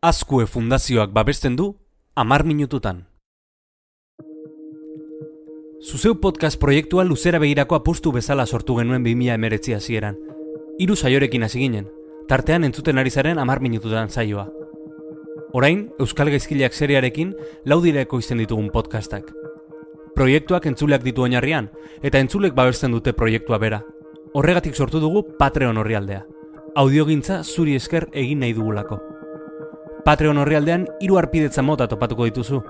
Azkue Fundazioak babesten du Amar Minututan. Zuzeu podcast proiektua luzera begirako apustu bezala sortu genuen 2000 emeretzi hasieran. Hiru saiorekin hasi ginen, tartean entzuten ari zaren Amar Minututan saioa. Orain, Euskal Gaizkileak seriarekin laudireko izten ditugun podcastak. Proiektuak entzuleak ditu oinarrian, eta entzulek babesten dute proiektua bera. Horregatik sortu dugu Patreon horrialdea. Audiogintza zuri esker egin nahi dugulako. Patreon horrialdean hiru arpidetza mota topatuko dituzu.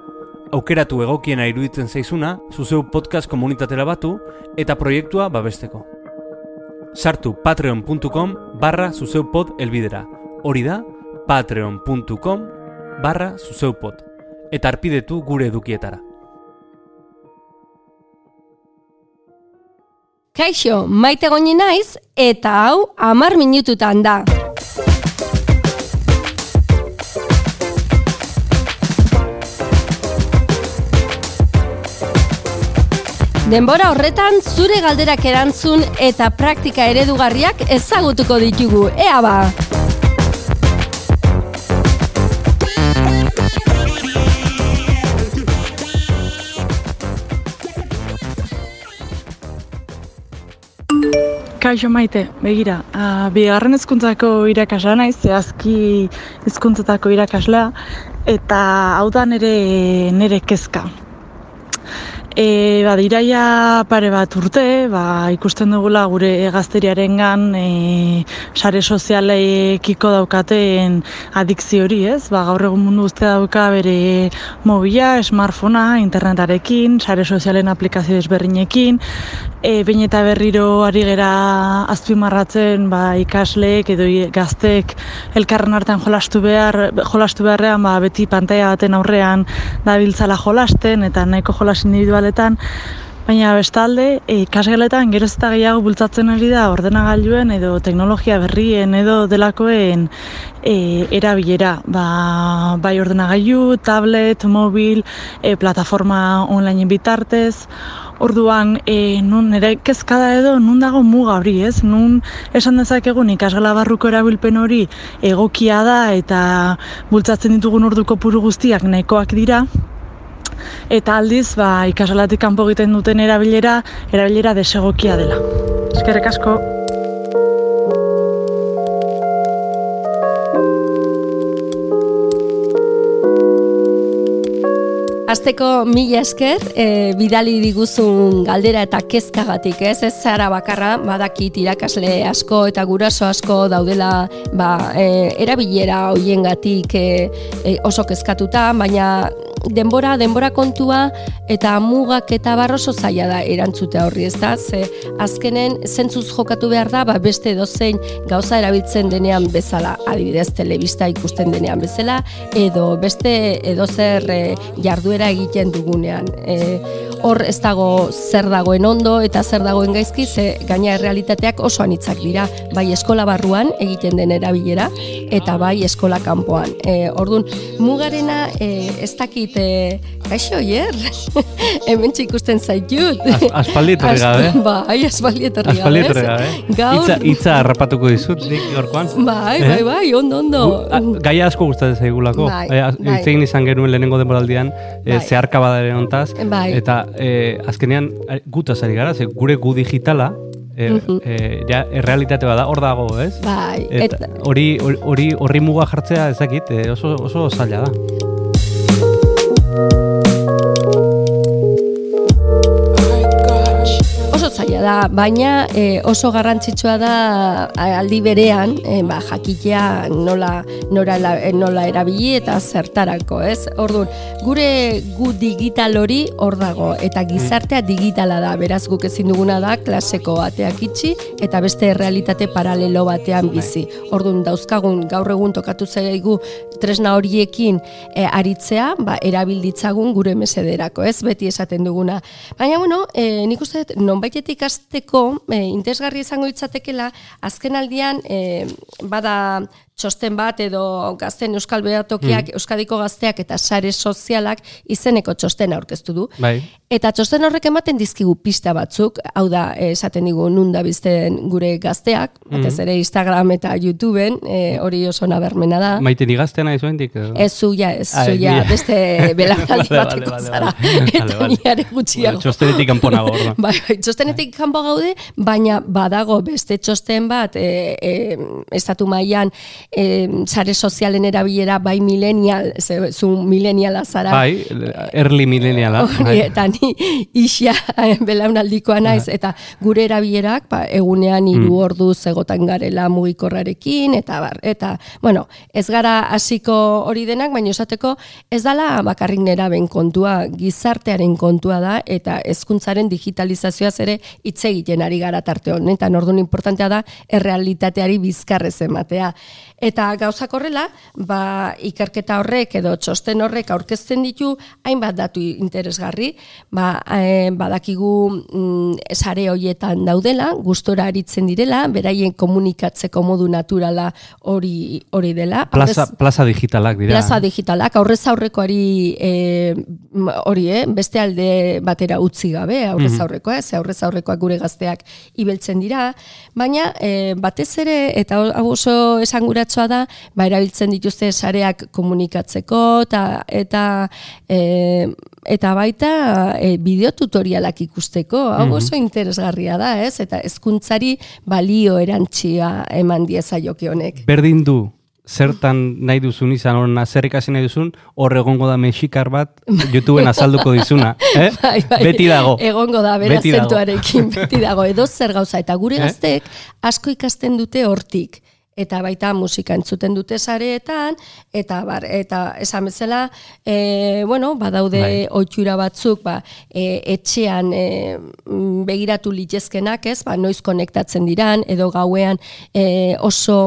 Aukeratu egokiena iruditzen zaizuna, zuzeu podcast komunitatera batu eta proiektua babesteko. Sartu patreon.com barra zuzeupod elbidera. Hori da, patreon.com barra zuzeupod. Eta arpidetu gure edukietara. Kaixo, maite goni naiz eta hau amar minututan da. Denbora horretan zure galderak erantzun eta praktika eredugarriak ezagutuko ditugu. Ea ba! Kaixo maite, begira, uh, bigarren hezkuntzako irakasla naiz, zehazki hezkuntzatako irakaslea, eta hau da nire, nire kezka. E, ba, diraia pare bat urte, ba, ikusten dugula gure gazteriaren gan e, sare sozialekiko daukaten adikzio hori, ez? Ba, gaur egun mundu guztia dauka bere mobila, smartphonea, internetarekin, sare sozialen aplikazio desberdinekin, e, bain eta berriro ari gera azpimarratzen ba, ikasleek edo gaztek elkarren artean jolastu behar, jolastu beharrean ba, beti pantaia baten aurrean dabiltzala jolasten eta nahiko jolas individual baina bestalde ikasgeletan geroz eta gehiago bultzatzen ari da ordenagailuen edo teknologia berrien edo delakoen e, erabilera. Ba, bai ordenagailu, tablet, mobil, e, plataforma online bitartez, Orduan, e, nun ere kezkada edo nun dago muga hori, ez? Nun esan dezakegun ikasgela barruko erabilpen hori egokia da eta bultzatzen ditugun orduko puru guztiak nahikoak dira, eta aldiz ba, ikasalatik kanpo egiten duten erabilera, erabilera desegokia dela. Eskerrik asko. Azteko mila esker, e, bidali diguzun galdera eta kezkagatik, ez? Ez zara bakarra, badakit irakasle asko eta guraso asko daudela ba, e, erabilera hoiengatik e, e, oso kezkatuta, baina denbora, denbora kontua eta mugak eta barroso zaila da erantzute horri, ez da? Ze azkenen zentzuz jokatu behar da, ba beste dozein gauza erabiltzen denean bezala, adibidez telebista ikusten denean bezala, edo beste edo zer e, jarduera egiten dugunean. E, hor ez dago zer dagoen ondo eta zer dagoen gaizki, ze gaina errealitateak oso anitzak dira, bai eskola barruan egiten den erabilera, eta bai eskola kanpoan. E, orduan, mugarena e, ez dakit dakit, kaixo, hier? Hemen ikusten zaitut. Aspaldi etorri gabe. Bai, aspaldi etorri gabe. Aspaldi etorri gabe. Gaur... Itza, itza harrapatuko dizut, nik gorkoan. Bai, bai, eh? bai, ondo, ondo. gaia asko gustatzen zaigulako. Bai, bai. Itzegin izan genuen lehenengo denboraldian, eh, bai. zeharka badaren ontaz. Bai. Eta eh, azkenean gutaz ari gara, ze gure gu digitala, e, e, ja, errealitate bada, hor dago, ez? Bai. Hori hori horri muga jartzea ezakit, oso, oso zaila da. Da, baina e, oso garrantzitsua da aldi berean, e, ba, jakitea nola, nola, e, nola erabili eta zertarako, ez? Orduan, gure gu digital hori hor dago, eta gizartea digitala da, beraz guk ezin duguna da, klaseko bateak itxi, eta beste realitate paralelo batean bizi. Orduan, dauzkagun gaur egun tokatu zaigu tresna horiekin e, aritzea, ba, erabilditzagun gure mesederako, ez? Beti esaten duguna. Baina, bueno, e, nik uste, nonbait ikasteko e, interesgarri izango itzatekela azken aldian e, bada txosten bat edo gazten euskal behatokiak, euskadiko gazteak eta sare sozialak izeneko txosten aurkeztu du. Bai. Eta txosten horrek ematen dizkigu pista batzuk, hau da, esaten digu nun da bizten gure gazteak, batez ere Instagram eta YouTubeen, eh, hori oso nabermena da. Maite ni gaztea nahi edo? Ez zuia, ez Ah, zuia, bia. beste belaunaldi Vale, bateko vale, zara. Eta Vale, gutxiago. Txostenetik kanpo nago. Bai, bai, txostenetik kanpo gaude, baina badago beste txosten bat, e, e, estatu mailan e, sare sozialen erabilera bai millennial, ze, zu millenniala zara. Bai, early millenniala. Hori, Bai. eta ni isa belaunaldikoa naiz, eta gure erabilerak ba, egunean Mm. hiru ordu zegotan garela mugikorrarekin, eta bar, eta, bueno, ez gara hasiko hori denak, baina esateko ez dala bakarrik neraben kontua, gizartearen kontua da, eta hezkuntzaren digitalizazioaz ere hitz egiten ari gara tarte honetan, orduan importantea da errealitateari bizkarrez ematea. Eta gauzak horrela, ba, ikerketa horrek edo txosten horrek aurkezten ditu hainbat datu interesgarri, ba, eh, badakigu mm, sare hoietan daudela, gustora aritzen direla, beraien komunikatzeko modu naturala hori hori dela. Plaza, Aurrez- plaza digitalak dira. Plaza digitalak, aurrez aurrekoari e, hori, eh, beste alde batera utzi gabe, aurrez aurrekoa, ze aurrez aurrekoak gure gazteak ibeltzen dira, baina e, batez ere, eta hau oso esanguratsua da, ba, erabiltzen dituzte sareak komunikatzeko, eta, eta, e, eta baita e, bideotutorialak ikusteko, hau oso interesgarria da, ez? Eta hezkuntzari balio erantxia eman diezaioke honek. Berdin du, zertan nahi duzun izan, horna zer ikasi nahi duzun, hor egongo da mexikar bat, YouTubeen azalduko dizuna. Eh? Bai, bai. Beti dago. Egongo da, bera Beti zentuarekin, beti dago. Edo zer gauza, eta gure Eh? gazteek asko ikasten dute hortik. Eta baita musika entzuten dute sareetan, eta bar, eta esan bezala, e, bueno, badaude Bai. ohitura batzuk, ba, e, etxean e, mm, begiratu litezkenak, ez, ba, noiz konektatzen diran, edo gauean e, oso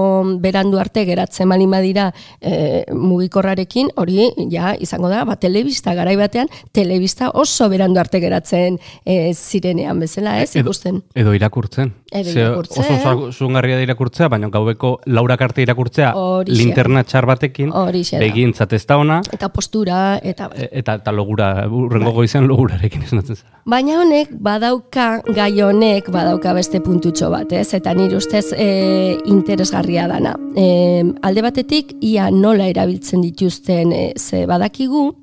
berandu arte geratzen malin badira e, mugikorrarekin, hori ja izango da, ba, telebista garai batean, telebista oso berandu arte geratzen e, zirenean bezala, ez, Edo- ikusten. Edo irakurtzen. Edo Ze irakurtzen. Oso zungarria da irakurtzea, baina gaueko laurak arte irakurtzea Horixe. linterna txar batekin, ez da ona, Eta postura, eta e- eta, eta logura, urrengo goizean logurarekin esnatzen zara. Baina honek badauka, gai honek badauka beste puntutxo bat, ez? Eta nire ustez e, interesgarria dana. E, alde batetik, ia nola erabiltzen dituzten e, ze badakigu,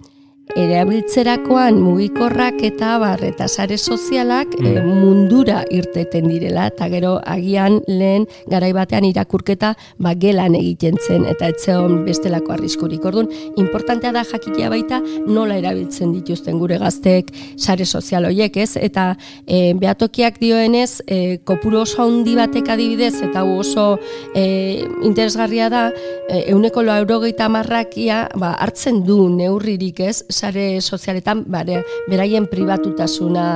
erabiltzerakoan mugikorrak eta bar eta sare sozialak e, mundura irteten direla eta gero agian lehen garai batean irakurketa ba gelan egiten zen eta etzeon bestelako arriskurik. Orduan, importantea da jakitea baita nola erabiltzen dituzten gure gazteek sare sozial hoiek, ez? Eta e, behatokiak dioenez, e, kopuru oso handi batek adibidez eta oso e, interesgarria da, e, euneko laurogeita marrakia ba, hartzen du neurririk ez, sare sozialetan bare, beraien pribatutasuna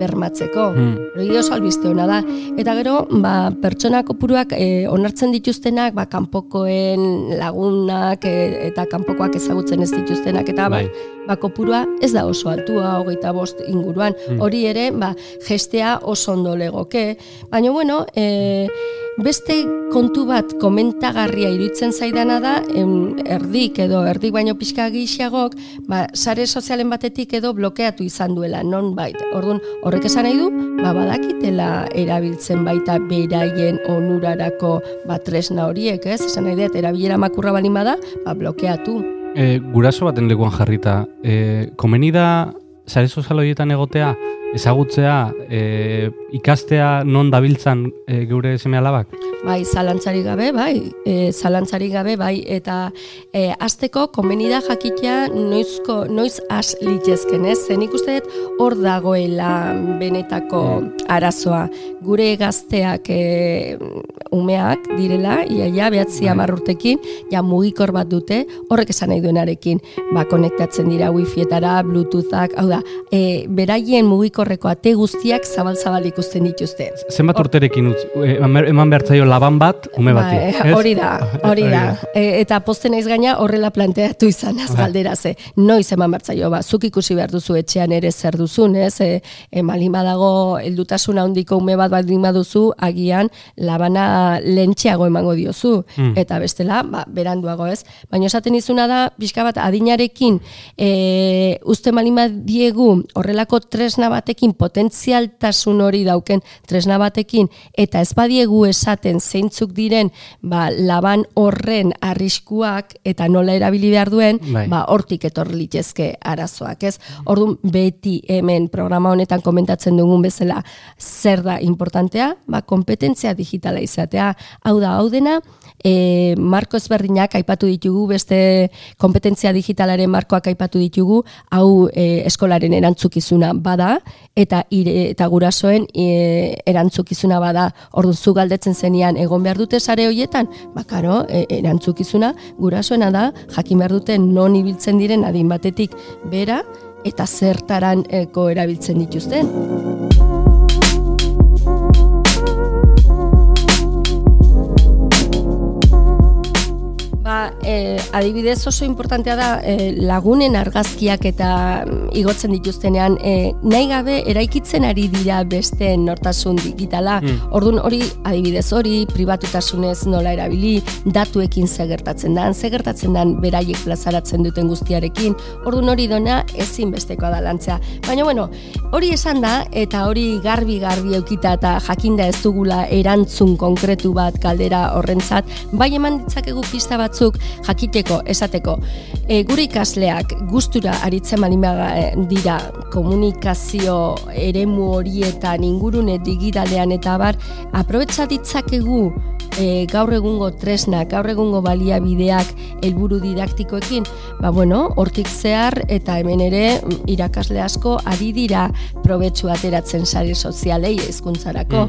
bermatzeko. Hmm. Hori oso albiste ona da. Eta gero, ba, pertsona kopuruak e, onartzen dituztenak, ba, kanpokoen lagunak e, eta kanpokoak ezagutzen ez dituztenak, eta ba, Bai. ba, kopurua ez da oso altua, hogeita bost inguruan. Hori ere, ba, gestea oso ondo legoke. Baina, bueno, e, beste kontu bat komentagarria iruditzen zaidana da, em, erdik edo erdik baino pixka gixagok, ba, sare sozialen batetik edo blokeatu izan duela, non bait. Orduan, horrek esan nahi du, ba, badakitela erabiltzen baita beraien onurarako ba, tresna horiek, ez? Esan nahi dut, erabilera makurra balin bada, ba, blokeatu. E, guraso baten lekuan jarrita, e, komeni da sare sozial horietan egotea, ezagutzea, e, ikastea non dabiltzan e, geure seme alabak? Bai, zalantzari gabe, bai, e, zalantzari gabe, bai, eta e, azteko komeni da jakitea noizko, noiz has litezken, ez? Zen ikuste dut hor dagoela benetako arazoa. Gure gazteak e, umeak direla, iaia, behatzi Bai. hamar urtekin, ja mugikor bat dute, horrek esan nahi duenarekin, ba, konektatzen dira wifietara, bluetoothak, hau da, e, beraien mugikorreko ate guztiak zabal-zabal ikusten dituzte. Zenbat urterekin e, eman behar zaio laban bat, ume bati. Ba, ez? hori da, hori da. E, eta posten naiz gaina horrela planteatu izan az galdera ze. Noiz eman bertzaio, ba, zuk ikusi behar duzu etxean ere zer duzun, ez? E, e, malin badago heldutasun handiko ume bat baldin baduzu, agian labana lentxeago emango diozu. Mm. Eta bestela, ba, beranduago ez. Baina esaten izuna da, pixka bat adinarekin, e, uste malin diegu horrelako tresna batekin, potentzialtasun hori dauken tresna batekin, eta ez badiegu esaten zeintzuk diren ba, laban horren arriskuak eta nola erabili behar duen, Bai. ba, hortik etor litezke arazoak, ez? Orduan beti hemen programa honetan komentatzen dugun bezala zer da importantea, ba, kompetentzia digitala izatea, hau da, hau dena, e, marko ezberdinak aipatu ditugu, beste kompetentzia digitalaren markoak aipatu ditugu, hau e, eskolaren erantzukizuna bada, eta ire, eta gurasoen e, erantzukizuna bada, orduan zu galdetzen zenian egon behar dute sare hoietan, bakaro, e, erantzukizuna gurasoena da, jakin behar dute non ibiltzen diren adin batetik bera, eta zertaran eko erabiltzen dituzten. E, adibidez oso importantea da e, lagunen argazkiak eta mm, igotzen dituztenean e, nahi gabe eraikitzen ari dira beste nortasun digitala. Mm. Orduan hori adibidez hori pribatutasunez nola erabili, datuekin zegertatzen dan, zegertatzen dan beraiek plazaratzen duten guztiarekin. Orduan hori dona ezinbestekoa da lantzea. Baina bueno, hori esan da eta hori garbi garbi eukita eta jakinda ez dugula erantzun konkretu bat galdera horrentzat, bai eman ditzakegu pista batzuk jakiteko, esateko. E, gure ikasleak gustura aritzen malin baga- dira komunikazio eremu horietan ingurune digitalean eta bar, aprobetsa ditzakegu e, gaur egungo tresnak, gaur egungo baliabideak helburu didaktikoekin, ba bueno, hortik zehar eta hemen ere mm, irakasle asko ari dira probetsu ateratzen sare sozialei hezkuntzarako.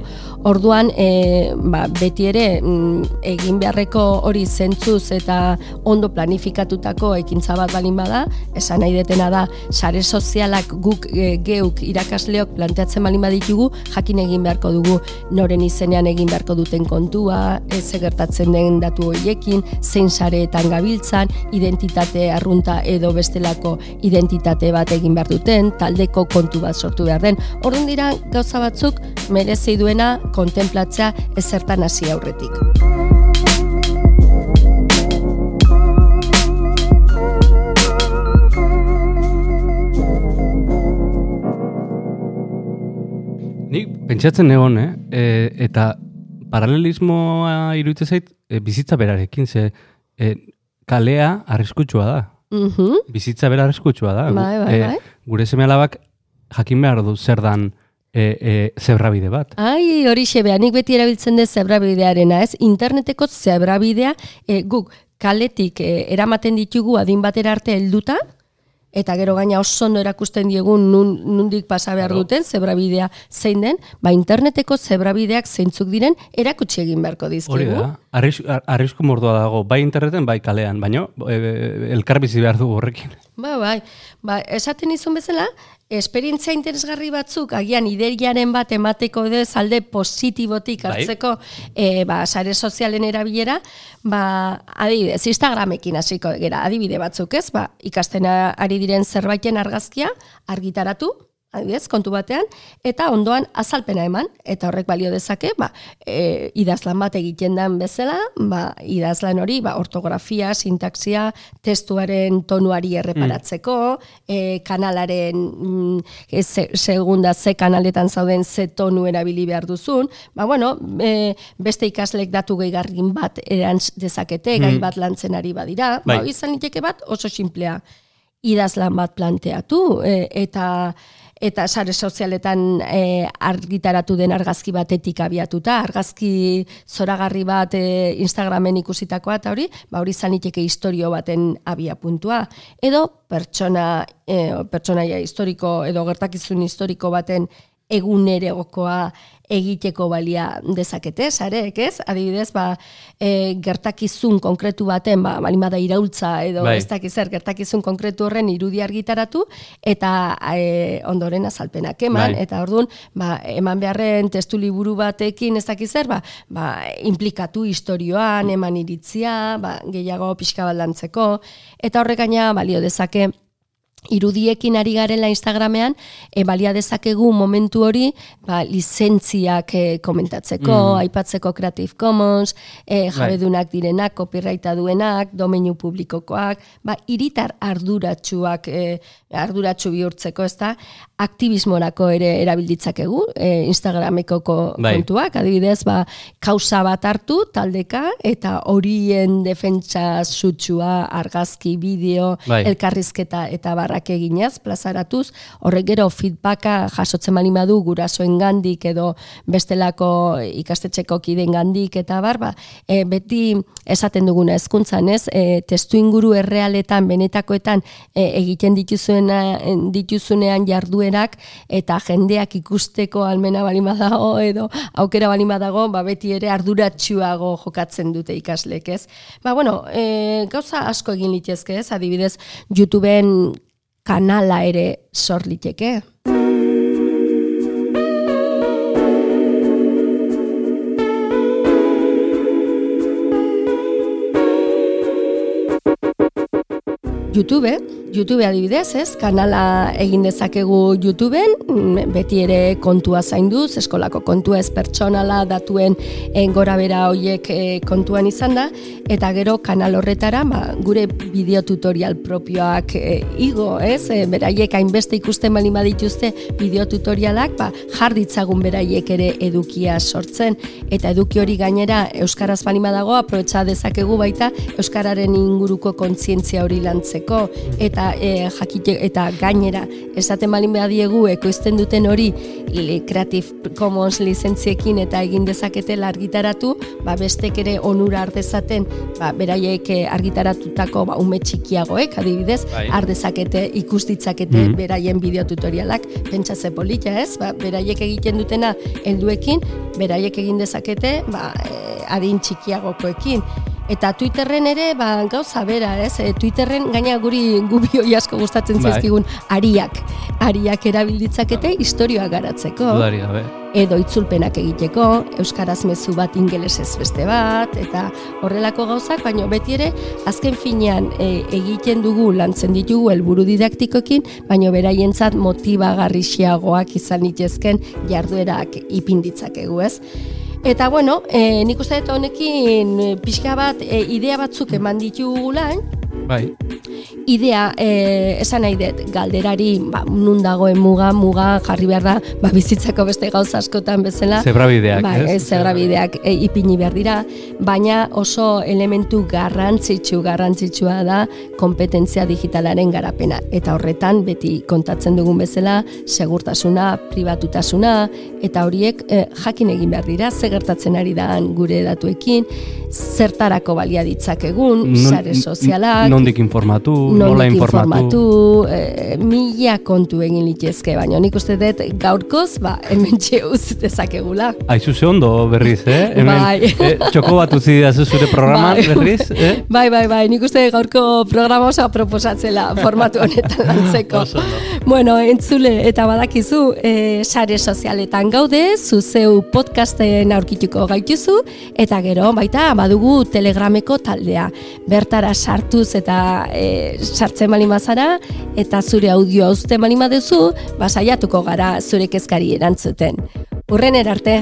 Orduan, e, ba, beti ere mm, egin beharreko hori zentzuz eta ondo planifikatutako ekintza bat balin bada, esan nahi detena da, sare sozialak guk e, geuk irakasleok planteatzen balin baditugu, jakin egin beharko dugu noren izenean egin beharko duten kontua, ez gertatzen den datu horiekin, zein sareetan gabiltzan, identitate arrunta edo bestelako identitate bat egin behar duten, taldeko kontu bat sortu behar den. Orduan dira gauza batzuk merezi duena kontemplatzea ezertan hasi aurretik. Nik pentsatzen egon, eh? E, eta paralelismoa iruditzen zait e, bizitza berarekin, ze e, kalea arriskutsua da. Mhm. Bizitza bera arriskutsua da. Bai, bai, bai. Gure seme alabak jakin behar du zer dan e, e, zebrabide bat. Ai, hori xebea, nik beti erabiltzen dut zebrabidearena, ez? Interneteko zebrabidea e, guk kaletik e, eramaten ditugu adin batera arte helduta, eta gero gaina oso ondo erakusten diegun nun, nundik pasa behar Claro. duten zebrabidea zein den, ba interneteko zebrabideak zeintzuk diren erakutsi egin beharko Hori dizkigu. da. Arris, ar- arrisku mordua dago, bai interneten, bai kalean, baina e, elkar bizi behar du horrekin. Ba, bai. Ba, esaten izun bezala, esperientzia interesgarri batzuk, agian ideriaren bat emateko edo ez alde positibotik Bai. hartzeko e, ba, sare sozialen erabilera, ba, adibidez, Instagramekin hasiko gera, adibide batzuk ez, ba, ikasten ari diren zerbaiten argazkia argitaratu, adibidez, kontu batean, eta ondoan azalpena eman, eta horrek balio dezake, ba, e, idazlan bat egiten den bezala, ba, idazlan hori, ba, ortografia, sintaxia, testuaren tonuari erreparatzeko, e, kanalaren mm, e, ze, segunda ze kanaletan zauden ze tonu erabili behar duzun, ba, bueno, e, beste ikaslek datu gehigarrin bat erantz dezakete, gai bat lantzen ari badira, Bai. ba, izan liteke bat oso simplea idazlan bat planteatu e, eta eta sare sozialetan e, argitaratu den argazki batetik abiatuta, argazki zoragarri bat e, Instagramen ikusitakoa eta hori, ba hori izan liteke historio baten abia puntua. Edo pertsona, e, pertsonaia historiko edo gertakizun historiko baten egunerokoa egiteko balia dezakete, sareek, ez? Adibidez, ba, e, gertakizun konkretu baten, ba, balima da iraultza edo Bai. ez dakiz zer, gertakizun konkretu horren irudi argitaratu eta e, ondoren azalpenak eman, Bai. eta orduan, ba, eman beharren testu liburu batekin ez dakiz zer, ba, ba, implikatu historioan, eman iritzia, ba, gehiago pixka bat lantzeko, eta horrek gaina balio dezake irudiekin ari garela Instagramean, e, balia dezakegu momentu hori, ba, lizentziak e, komentatzeko, Mm. aipatzeko Creative Commons, e, jabedunak direnak, copyrighta duenak, domeinu publikokoak, ba, iritar arduratsuak, e, arduratsu bihurtzeko, ez da, aktivismorako ere erabilditzakegu, e, Instagrameko ko- Bai. kontuak, adibidez, ba, kausa bat hartu, taldeka, eta horien defentsa sutsua, argazki, bideo, Bai. elkarrizketa eta barrak eginez, plazaratuz, horrek gero feedbacka jasotzen bali badu gurasoen gandik edo bestelako ikastetxeko kideen gandik eta bar, ba, e, beti esaten duguna hezkuntzan ez, e, testu inguru errealetan, benetakoetan e, egiten dituzuena, dituzunean jarduerak eta jendeak ikusteko almena bali badago edo aukera bali badago, ba, beti ere arduratsuago jokatzen dute ikaslek ez. Ba, bueno, e, gauza asko egin litezke ez, adibidez, YouTubeen kanala ere sor liteke. YouTube, YouTube adibidez, ez? Kanala egin dezakegu YouTubeen, beti ere kontua zainduz, eskolako kontua ez pertsonala datuen eh, gora bera hoiek eh, kontuan izan da, eta gero kanal horretara ba, gure bideo tutorial propioak eh, igo, ez? E, beraiek hainbeste ikusten bali badituzte bideo tutorialak, ba, jar ditzagun beraiek ere edukia sortzen, eta eduki hori gainera Euskaraz bali badago, aprobetsa dezakegu baita Euskararen inguruko kontzientzia hori lantzeko, eta e, jakite, eta gainera esaten balin diegu ekoizten duten hori li- Creative Commons lizentziekin eta egin dezaketela argitaratu, ba bestek ere onura ardezaten, ba beraiek eh, argitaratutako ba ume txikiagoek adibidez, Bai. har dezakete ikus ditzakete Mhm. beraien bideo tutorialak, pentsa ze polita, ez? Ba, beraiek egiten dutena helduekin, beraiek egin dezakete, ba eh, adin txikiagokoekin. Eta Twitterren ere, ba, gauza bera, ez? E, Twitterren gaina guri gubioi asko gustatzen Bai. zaizkigun ariak. Ariak erabilditzakete historioa garatzeko Dudari gabe. edo itzulpenak egiteko, euskaraz mezu bat ingelesez beste bat, eta horrelako gauzak, baina beti ere, azken finean e, egiten dugu, lantzen ditugu helburu didaktikoekin, baina beraientzat motibagarrixiagoak izan litezken jarduerak ipinditzakegu, ez? Eta bueno, e, nik uste dut honekin e, pixka bat e, idea batzuk eman ditugula, Bai. Idea e, esan nahi dut galderari ba, nun dagoen muga, muga jarri behar da ba, bizitzako beste gauza askotan bezala. Zebrabideak, Ba, ez? zebrabideak e, ipini behar dira, baina oso elementu garrantzitsu garrantzitsua da kompetentzia digitalaren garapena. Eta horretan beti kontatzen dugun bezala segurtasuna, pribatutasuna eta horiek e, jakin egin behar dira, ze gertatzen ari da gure datuekin, zertarako balia ditzakegun, sare sozialak, Nondik informatu, nola nondik informatu. e, mila kontu egin litezke, baina nik uste dut gaurkoz, ba, hemen utz dezakegula. Aizu ze ondo berriz, eh? Hemen, Bai. eh, txoko bat utzi didazu zure programan Bai. berriz, eh? Bai, bai, bai, nik uste gaurko programa oso proposatzela formatu honetan lantzeko. Bueno, entzule eta badakizu, e, sare sozialetan gaude, zuzeu podcasten aurkituko gaituzu, eta gero, baita, badugu telegrameko taldea. Bertara sartuz eta e, sartzen bali mazara, eta zure audioa uzten bali maduzu, basaiatuko gara zure kezkari erantzuten. Urren erarte!